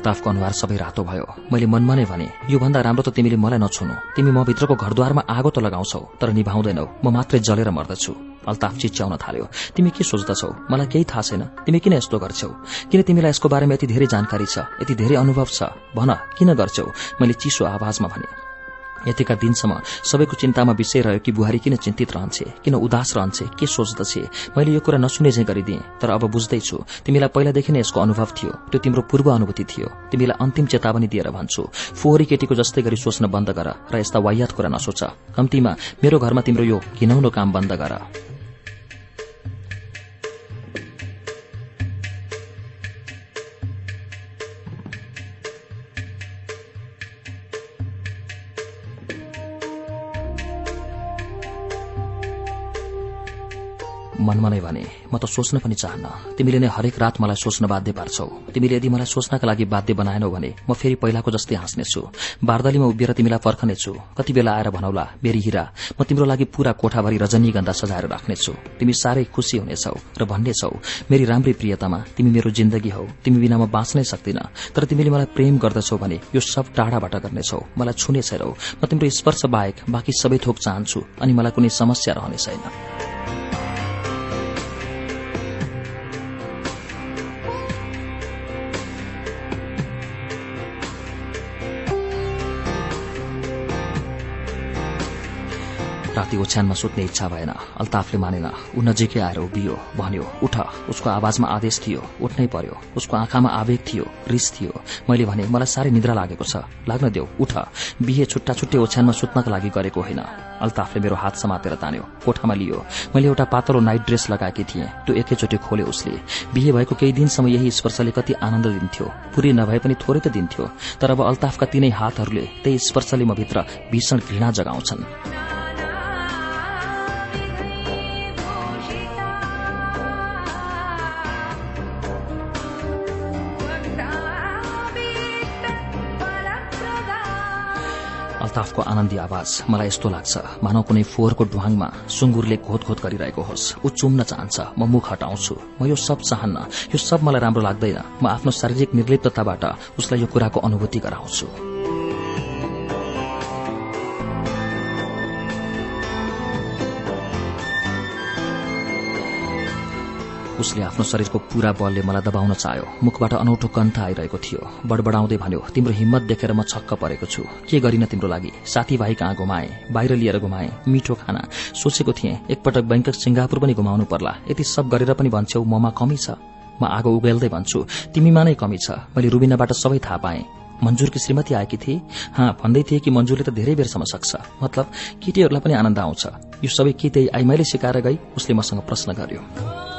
Speaker 2: अल्ताफको अनुहार सबै रातो भयो। मैले मनमा नै भने योभन्दा राम्रो त तिमीले मलाई नछुनु। तिमी म भित्रको घरद्वारमा आगो त लगाउँछौ तर निभाउँदैनौ। म मात्रै जलेर मर्दछु। अल्ताफ चिच्याउन थाल्यो। तिमी के सोच्दछौ? मलाई केही थाहा छैन। तिमी किन यस्तो गर्छौ? किन तिमीलाई यसको बारेमा यति धेरै जानकारी छ? यति धेरै अनुभव छ? भन किन गर्छौ? मैले चिसो आवाजमा भने यतिका दिनसम्म सबैको चिन्तामा विषय रह्यो कि बुहारी किन चिन्तित रहन्छे किन उदास रहन्छे के सोच्दछे। मैले यो कुरा नसुने चाहिँ गरिदिएँ तर अब बुझ्दैछु तिमीलाई पहिलादेखि नै यसको अनुभव थियो त्यो तिम्रो पूर्व अनुभूति थियो। तिमीलाई अन्तिम चेतावनी दिएर भन्छु फोहोरी केटीको जस्तै गरी सोच्न बन्द गर र यस्ता वाह्यात कुरा नसोच। कम्तीमा मेरो घरमा तिम्रो यो घिनौनो काम बन्द गर। मनमा नै भने म त सोच्न पनि चाहन्न। तिमीले नै हरेक रात मलाई सोच्न बाध्य पार्छौ। तिमीले यदि मलाई सोच्नका लागि बाध्य बनाएनौ भने म फेरि पहिलाको जस्तै हाँस्नेछु। बारदलीमा उभिएर तिमीलाई पर्खनेछु। कति बेला आएर भनौला मेरी हिरा म तिम्रो लागि पूरा कोठाभरि रजनीगन्धा सजाएर राख्नेछु। तिमी साह्रै खुशी हुनेछौ र भन्नेछौ मेरी राम्री प्रियतामा तिमी मेरो जिन्दगी हौ। तिमी बिना म बाँच्नै सक्दिन। तर तिमीले मलाई प्रेम गर्दछौ भने यो सब टाढाबाट गर्नेछौ। मलाई छुने छैनौ। म तिम्रो स्पर्श बाहेक बाँकी सबै थोक चाहन्छु अनि मलाई कुनै समस्या रहने छैन। राति ओछ्यानमा सुत्ने इच्छा भएन। अल्ताफले मानेन ऊ नजिकै आएर उभियो। भन्यो उठ। उसको आवाजमा आदेश थियो उठ्नै पर्यो। उसको आँखामा आवेग थियो रिस थियो। मैले भने मलाई साह्रै निद्रा लागेको छ। लाग्न देऊ उठ। बिहे छुट्टा छुट्टै ओछ्यानमा सुत्नका लागि गरेको होइन। अल्ताफले मेरो हात समातेर तान्यो कोठामा लियो। मैले एउटा पातलो नाइट ड्रेस लगाएकी थिएँ। त्यो एकैचोटि खोल्यो उसले। बिहे भएको केही दिनसम्म यही स्पर्शले कति आनन्द दिन्थ्यो। पुरै नभए पनि थोरै त दिन्थ्यो। तर अब अल्ताफका तीनै हातहरूले त्यही स्पर्शले म भित्र भीषण घृणा जगाउँछन्। अल्ताफको आनन्दी आवाज मलाई यस्तो लाग्छ। मानव कुनै फोहोरको ढुवाङमा सुँगुरले घोत घोत गरिरहेको होस्। ऊ चुम्न चाहन्छ। म मुख हटाउँछु। म यो सब चाहन्न। यो सब मलाई राम्रो लाग्दैन। म आफ्नो शारीरिक निर्लिप्तताबाट उसलाई यो कुराको अनुभूति गराउँछु। उसले आफ्नो शरीरको पूरा बलले मलाई दबाउन चाह्यो। मुखबाट अनौठो कन्थ आइरहेको थियो। बडबडाउँदै भन्यो तिम्रो हिम्मत देखेर म छक्क परेको छु। के गरिन तिम्रो लागि? साथीभाइ कहाँ घुमाए? बाहिर लिएर घुमाए? मिठो खाना? सोचेको थिएँ एकपटक बैंकक सिंगापुर पनि घुमाउनु पर्ला। यति सब गरेर पनि भन्छौ ममा कमी छ। म आगो उगेल्दै भन्छु तिमीमा नै कमी छ। मैले रुबिनाबाट सबै थाहा पाएँ। मन्जुरकी श्रीमती आएकी थिए? हाँ भन्दै थिए कि मन्जुरले त धेरै बेरसम्म सक्छ। मतलब केटीहरूलाई पनि आनन्द आउँछ। यो सबै के त्यही आइमाईले सिकाएर गई उसले मसँग प्रश्न गर्यो।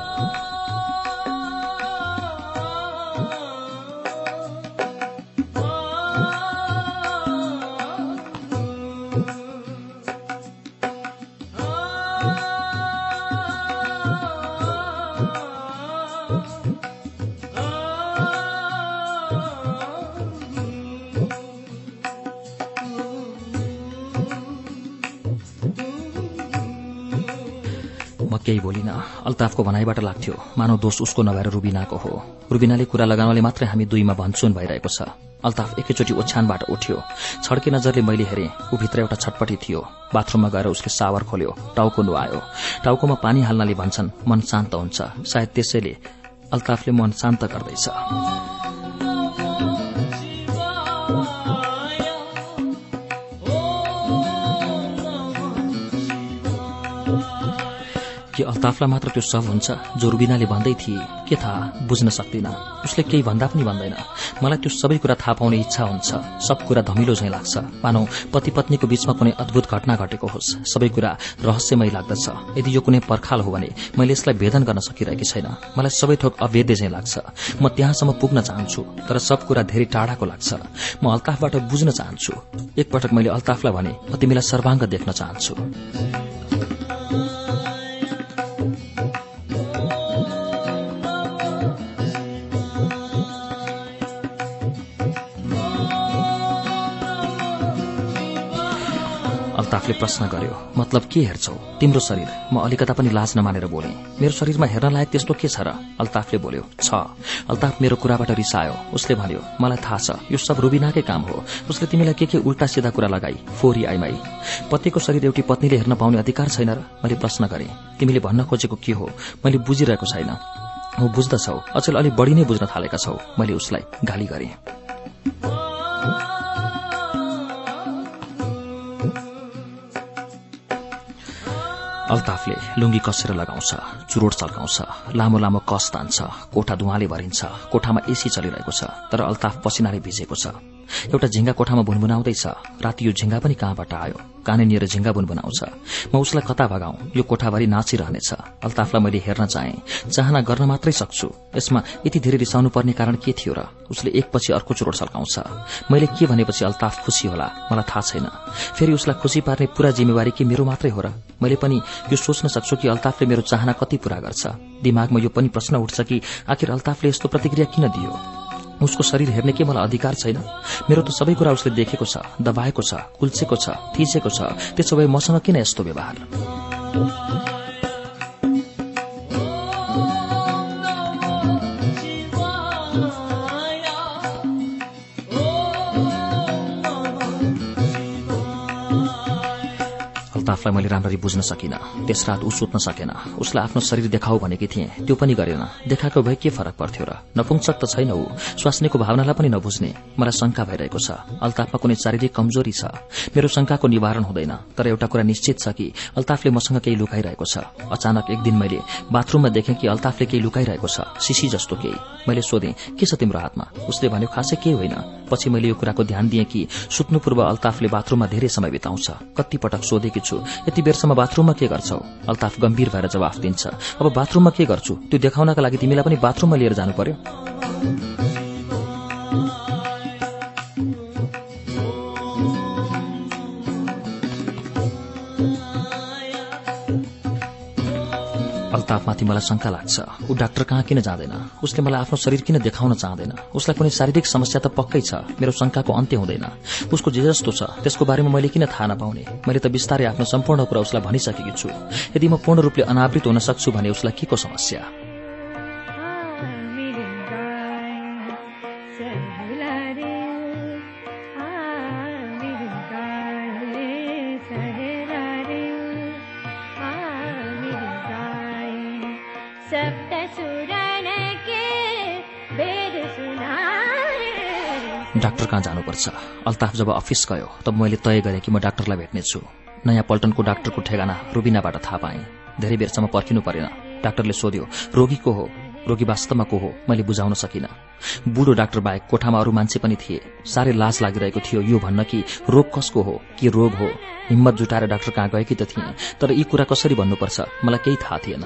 Speaker 2: केही बोलिन अल्ताफको भनाइबाट लाग्थ्यो मानव दोष उसको नभएर रुबिनाको हो। रुबिनाले कुरा लगाउनाले मात्रै हामी दुईमा भन्छुन भइरहेको छ। अल्ताफ एकैचोटि ओछ्यानबाट उठ्यो। छड्के नजरले मैले हेरेँ ऊ भित्र एउटा छटपटी थियो। बाथरूममा गएर उसले सावर खोल्यो। टाउको नुहायो। टाउकोमा पानी हाल्नाले भन्छन् मन शान्त हुन्छ। सायद त्यसैले अल्ताफले मन शान्त गर्दैछ। के अल्ताफलाई मात्र त्यो सब हुन्छ जो रुबिनाले भन्दै थिए। के थाहा? बुझ्न सक्दिन। उसले केही भन्दा पनि भन्दैन। मलाई त्यो सबै कुरा थाहा पाउने इच्छा हुन्छ। सब कुरा धमिलो झैं लाग्छ। मानौ पति पत्नीको बीचमा कुनै अद्भुत घटना घटेको होस्। सबै कुरा रहस्यमय लाग्दछ। यदि यो कुनै पर्खाल हो भने मैले यसलाई भेदन गर्न सकिरहेकी छैन। मलाई सबै थोक अवेद्य झैं लाग्छ। म त्यहाँसम्म पुग्न चाहन्छु तर सब कुरा धेरै टाढाको लाग्छ। म अल्ताफबाट बुझ्न चाहन्छु। एकपटक मैले अल्ताफलाई भने म तिमीलाई सर्वाङ्ग देख्न चाहन्छु। अल्ताफले प्रश्न गर्यो मतलब के हेर्छौ? तिम्रो शरीर। म अलिकता पनि लाज नमानेर बोले। मेरो शरीरमा हेर्न लायक त्यस्तो के छ र? अल्ताफले बोल्यो छ। अल्ताफ मेरो कुराबाट रिसायो। उसले भन्यो मलाई थाहा छ यो सब रुबिनाकै काम हो। उसले तिमीलाई के के उल्टा सिधा कुरा लगाई? फोरी आइमाई। पतिको शरीर एउटी पत्नीले हेर्न पाउने अधिकार छैन र? मैले प्रश्न गरेँ तिमीले भन्न खोजेको के हो? मैले बुझिरहेको छैन। हो बुझ्दछौ। अचेल अलिक बढी नै बुझ्न थालेका छौ। मैले उसलाई गाली गरेँ। अल्ताफले लुङ्गी कसेर लगाउँछ चुरोट चल्काउँछ लामो लामो कस तान्छ कोठा धुवाले भरिन्छ कोठामा एसी चलिरहेको छ तर अल्ताफ पसिनाले भिजेको छ। एउटा झिङ्गा कोठामा भुनभुनाउँदैछ राति यो झिङ्गा पनि कहाँबाट आयो? काने निएर झिङ्गा भुनभुनाउँछ म उसलाई कता भगाउँ? यो कोठाभरि नाचिरहनेछ। अल्ताफलाई मैले हेर्न चाहे। चाहना गर्न मात्रै सक्छु। यसमा यति धेरै रिसाउनु पर्ने कारण के थियो र? उसले एकपछि अर्को चुरोट सल्काउँछ। मैले के भनेपछि अल्ताफ खुसी होला? मलाई थाहा छैन। फेरि उसलाई खुसी पार्ने पूरा जिम्मेवारी के मेरो मात्रै हो र? मैले पनि यो सोच्न सक्छु कि अल्ताफले मेरो चाहना कति पूरा गर्छ। दिमागमा यो पनि प्रश्न उठ्छ कि आखिर अल्ताफले यस्तो प्रतिक्रिया किन दियो? उसको शरीर हेर्ने के मलाई अधिकार छैन। मेरो त सबै कुरा उसले देखेको छ दबाएको छ कुल्चेको छ थिचेको छ। त्यसो भए मसँग किन यस्तो व्यवहार? अल्ताफलाई मैले राम्ररी बुझ्न सकिनँ। त्यस रात ऊ सुत्न सकेन। उसलाई आफ्नो शरीर देखाऊ भनेकी थिएँ। त्यो पनि गरेन। देखाएको भए के फरक पर्थ्यो र? नपुंसक त छैन ऊ। स्वास्नीको भावनालाई पनि नबुझ्ने। मलाई शंका भइरहेको छ। अल्ताफमा कुनै शारीरिक कमजोरी छ। मेरो शंकाको निवारण हुँदैन। तर एउटा कुरा निश्चित छ कि अल्ताफले मसँग केही लुकाइरहेको छ। अचानक एक दिन मैले बाथरूममा देखेँ कि अल्ताफले केही लुकाइरहेको छ। सिसी जस्तो केही। मैले सोधेँ के छ तिम्रो हातमा? उसले भन्यो खासै केही होइन। पछि मैले यो कुराको ध्यान दिएँ कि सुत्नु पूर्व अल्ताफले बाथरूममा धेरै समय बिताउँछ। कति पटक सोधेकी छु यति बेरसम्म बाथरूममा के गर्छौ? अल्ताफ गम्भीर भएर जवाफ दिन्छ। अब बाथरूममा के गर्छु? त्यो देखाउनका लागि तिमीलाई पनि बाथरूममा लिएर जानु पर्यो। अल्ताफमाथि मलाई शंका लाग्छ। ऊ डाक्टर कहाँ किन जाँदैन? उसले मलाई आफ्नो शरीर किन देखाउन चाहँदैन उसलाई कुनै शारीरिक समस्या त पक्कै छ। मेरो शंकाको अन्त्य हुँदैन। उसको जे जस्तो छ त्यसको बारेमा मैले किन थाहा नपाउने? मैले त बिस्तारै आफ्नो सम्पूर्ण कुरा उसलाई भनिसकेकी छु। यदि म पूर्ण रूपले अनावृत हुन सक्छु भने उसलाई के को समस्या? डाक्टर कहाँ जानुपर्छ? अल्ताफ जब अफिस गयो तब मैले तय गरेँ कि म डाक्टरलाई भेट्नेछु। नयाँ पल्टनको डाक्टरको ठेगाना रुबिनाबाट थाहा पाएँ। धेरै बेरसम्म पर्खिनु परेन। डाक्टरले सोध्यो रोगी को हो? रोगी वास्तवमा को हो? मैले बुझाउन सकिनँ। बुढो डाक्टर बाहेक कोठामा अरू मान्छे पनि थिए। साह्रै लाज लागिरहेको थियो यो भन्न कि रोग कसको हो? के रोग हो? हिम्मत जुटाएर डाक्टर कहाँ गएकी त थिएँ। तर यी कुरा कसरी भन्नुपर्छ? मलाई केही थाहा थिएन।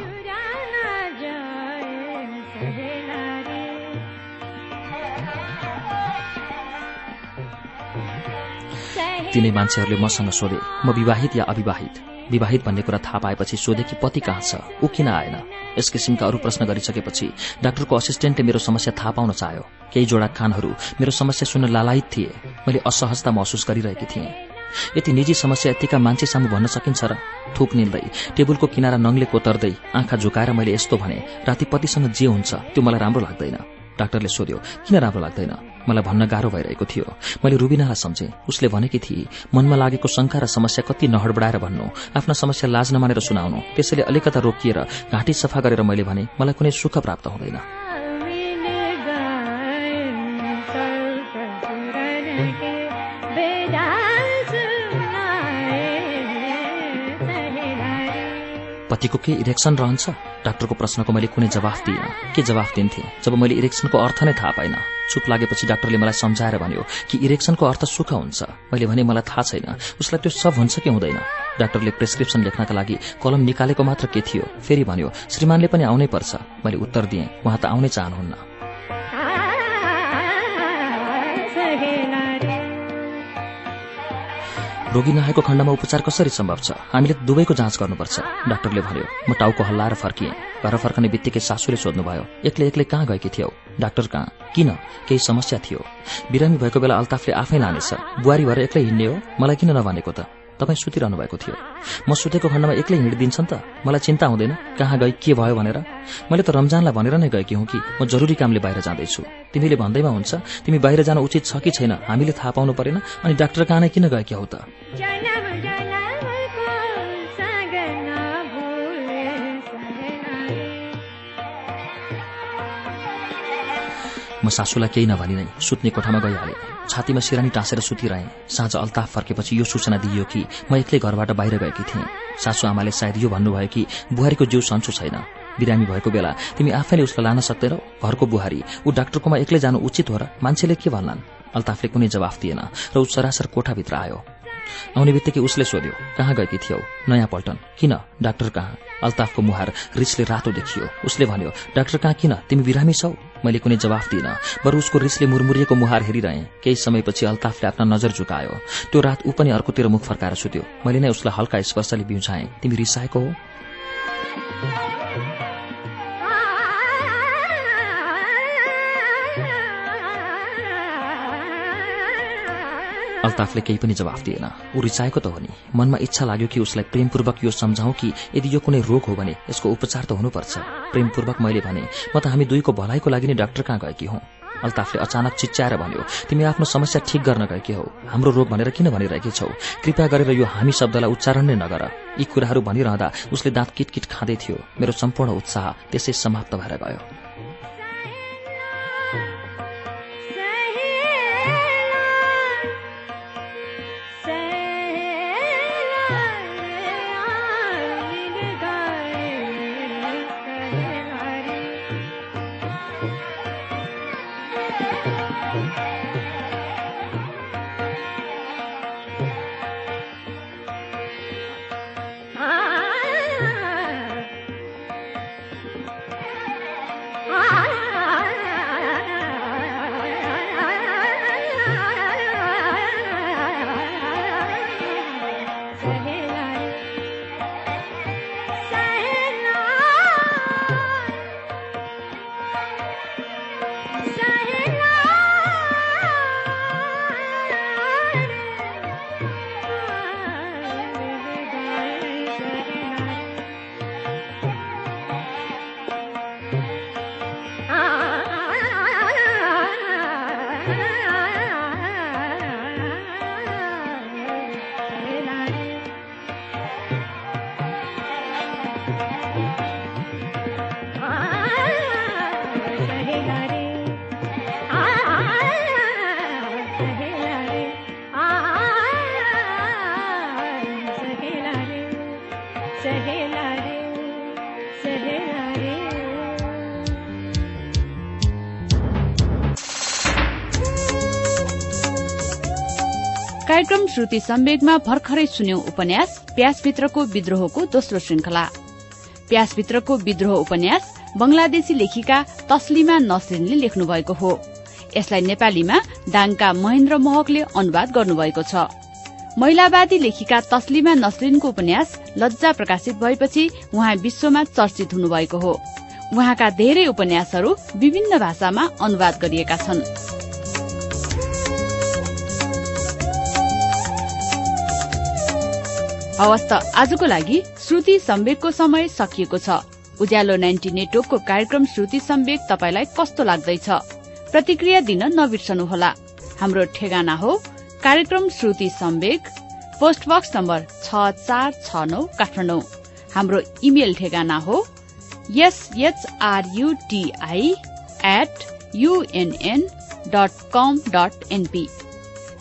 Speaker 2: तिनै मान्छेहरूले मसँग सोधे म विवाहित या अविवाहित? विवाहित भन्ने कुरा थाहा पाएपछि सोधे कि पति कहाँ छ ऊ किन आएन? यस किसिमका अरू प्रश्न गरिसकेपछि डाक्टरको असिस्टेन्टले मेरो समस्या थाहा पाउन चाह्यो। केही जोडा कानहरू मेरो समस्या सुन्न लालायित थिए। मैले असहजता महसुस गरिरहेकी थिएँ। यति निजी समस्या यतिका मान्छे सामु भन्न सकिन्छ र थुक निल्दै टेबलको किनारा नङले कोतर्दै आँखा झुकाएर मैले यस्तो भने राति पतिसँग जे हुन्छ त्यो मलाई राम्रो लाग्दैन। डाक्टरले सोध्यो किन राम्रो लाग्दैन? मलाई भन्न गाह्रो भइरहेको थियो। मैले रुबिनालाई सम्झेँ। उसले भनेकी थिए मनमा लागेको शंका र समस्या कति नहडबडाएर भन्नु आफ्ना समस्या लाज नमानेर सुनाउनु त्यसैले अलिकता रोकिएर घाँटी सफा गरेर मैले भने मलाई कुनै सुख प्राप्त हुँदैन। पतिको के इरेक्सन रहन्छ? डाक्टरको प्रश्नको मैले कुनै जवाफ दिइनँ। के जवाफ दिन्थे? जब मैले इरेक्सनको अर्थ नै थाहा पाइनँ। चुप लागेपछि डाक्टरले मलाई सम्झाएर भन्यो कि इरेक्सनको अर्थ सुख हुन्छ? मैले भने मलाई थाहा छैन। उसलाई त्यो सब हुन्छ कि हुँदैन? डाक्टरले प्रेस्क्रिप्सन लेख्नका लागि कलम निकालेको मात्र के थियो? फेरि भन्यो श्रीमानले पनि आउनै पर्छ। मैले उत्तर दिएँ उहाँ त आउनै चाहनुहुन्न। रोगी नआएको खण्डमा उपचार कसरी सम्भव छ? हामीले दुवैको जाँच गर्नुपर्छ डाक्टरले भन्यो। म टाउको हल्लाएर फर्किएँ घर फर्कने बित्तिकै सासूले सोध्नुभयो एक्लै एक्लै कहाँ गएकी थियौ? डाक्टर कहाँ? किन? केही समस्या थियो? बिरामी भएको बेला अल्ताफले आफै लानेछ। बुहारी भएर एक्लै हिँड्ने हो? मलाई किन नभनेको त? तपाईँ सुतिरहनु भएको थियो। म सुतेको खण्डमा एक्लै हिँडिदिन्छ नि त। मलाई चिन्ता हुँदैन कहाँ गई के भयो भनेर। मैले त रमजानलाई भनेर नै गएकी हुँ कि म जरुरी कामले बाहिर जाँदैछु। तिमीले भन्दैमा हुन्छ तिमी बाहिर जान उचित छ कि छैन? हामीले थाहा पाउनु परेन अनि डाक्टर कहाँ नै किन गएकी हौ त? म सासूलाई केही नभनी नै सुत्ने कोठामा गइहाले। छातीमा सिरानी टाँसेर सुतिरहेँ। साँझ अल्ताफ फर्केपछि यो सूचना दिइयो कि म एक्लै घरबाट बाहिर गएकी थिएँ। सासू आमाले सायद यो भन्नुभयो कि बुहारीको जिउ सन्चो छैन। बिरामी भएको बेला तिमी आफैले उसलाई लान सक्दैनौ? घरको बुहारी ऊ डाक्टरकोमा एक्लै जानु उचित हो र मान्छेले के भन्लान्? अल्ताफले कुनै जवाफ दिएन र ऊ सरासर कोठाभित्र आयो। आउने बित्तिकै उसले सोध्यो कहाँ गएकी थियौ? नयाँ पल्टन? किन? डाक्टर कहाँ? अल्ताफको मुहार रिसले रातो देखियो। उसले भन्यो डाक्टर कहाँ किन? तिमी बिरामी छौ? मैले कुनै जवाफ दिइनँ बरु उसको रिसले मुरमुरिएको मुहार हेरिरहेँ। केही समयपछि अल्ताफले आफ्ना नजर झुकायो। त्यो रात ऊ पनि अर्कोतिर मुख फर्काएर सुत्यो। मैले नै उसलाई हल्का स्पर्शले बिउझाएँ तिमी रिसाएको हो? अल्ताफले केही पनि जवाफ दिएन। ऊ रिसाएको त हो नि। मनमा इच्छा लाग्यो कि उसलाई प्रेमपूर्वक यो सम्झाउँ कि यदि यो कुनै रोग हो भने यसको उपचार त हुनुपर्छ। प्रेमपूर्वक मैले भने म त हामी दुईको भलाइको लागि नै डाक्टर कहाँ गएकी हौ? अल्ताफले अचानक चिच्याएर भन्यो तिमी आफ्नो समस्या ठिक गर्न गएकी हौ। हाम्रो रोग भनेर किन भनिरहेकी छौ? कृपया गरेर यो हामी शब्दलाई उच्चारण नै नगर। यी कुराहरू भनिरहँदा उसले दाँत किटकिट खाँदै थियो। मेरो सम्पूर्ण उत्साह त्यसै समाप्त भएर गयो।
Speaker 1: कार्यक्रम श्रुति सम्वेगमा भर्खरै सुन्यौं उपन्यास प्यासभित्रको विद्रोहको दोस्रो श्रृंखला प्यासभित्रको विद्रोह उपन्यास बंगलादेशी लेखिका तस्लिमा नसरिनले लेख्नु भएको हो। यसलाई नेपालीमा दाङका महेन्द्र महकले अनुवाद गर्नुभएको छ। महिलावादी लेखिका तस्लिमा नसरिनको उपन्यास लज्जा प्रकाशित भएपछि उहाँ विश्वमा चर्चित हुनुभएको हो। उहाँका धेरै उपन्यासहरू विभिन्न भाषामा अनुवाद गरिएका छन्। हवस् त आजको लागि श्रुति सम्वेकको समय सकिएको छ। उज्यालो नाइन्टी नेटवर्कको कार्यक्रम श्रुति सम्वेक तपाईलाई कस्तो लाग्दैछ? प्रतिक्रिया दिन नबिर्सनुहोला। हाम्रो ठेगाना हो कार्यक्रम Shruti Sambek post box number छ चार छ नौ काठमाडौँ। हाम्रो इमेल ठेगाना हो SHRUTI at UNN dot com dot NP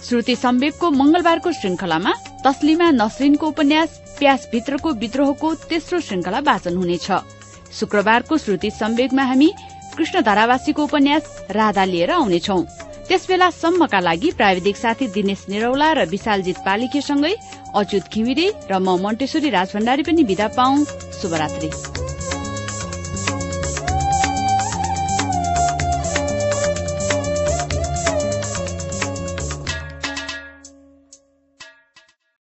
Speaker 1: Shruti सम्वेकको मंगलबारको श्रृंखलामा तस्लिमा नसरिनको उपन्यास प्यास भित्रको विद्रोहको तेस्रो श्रृंखला वाचन हुनेछ। शुक्रबारको श्रुति सम्वेगमा हामी कृष्ण धारावासीको उपन्यास राधा लिएर आउनेछौ। त्यसबेला सम्मका लागि प्राविधिक साथी दिनेश निरौला र विशालजित पालिकेसँगै अच्युत घिमिरे र म मन्टेश्वरी राजभण्डारी पनि विदा पाऊ। शुभरात्री।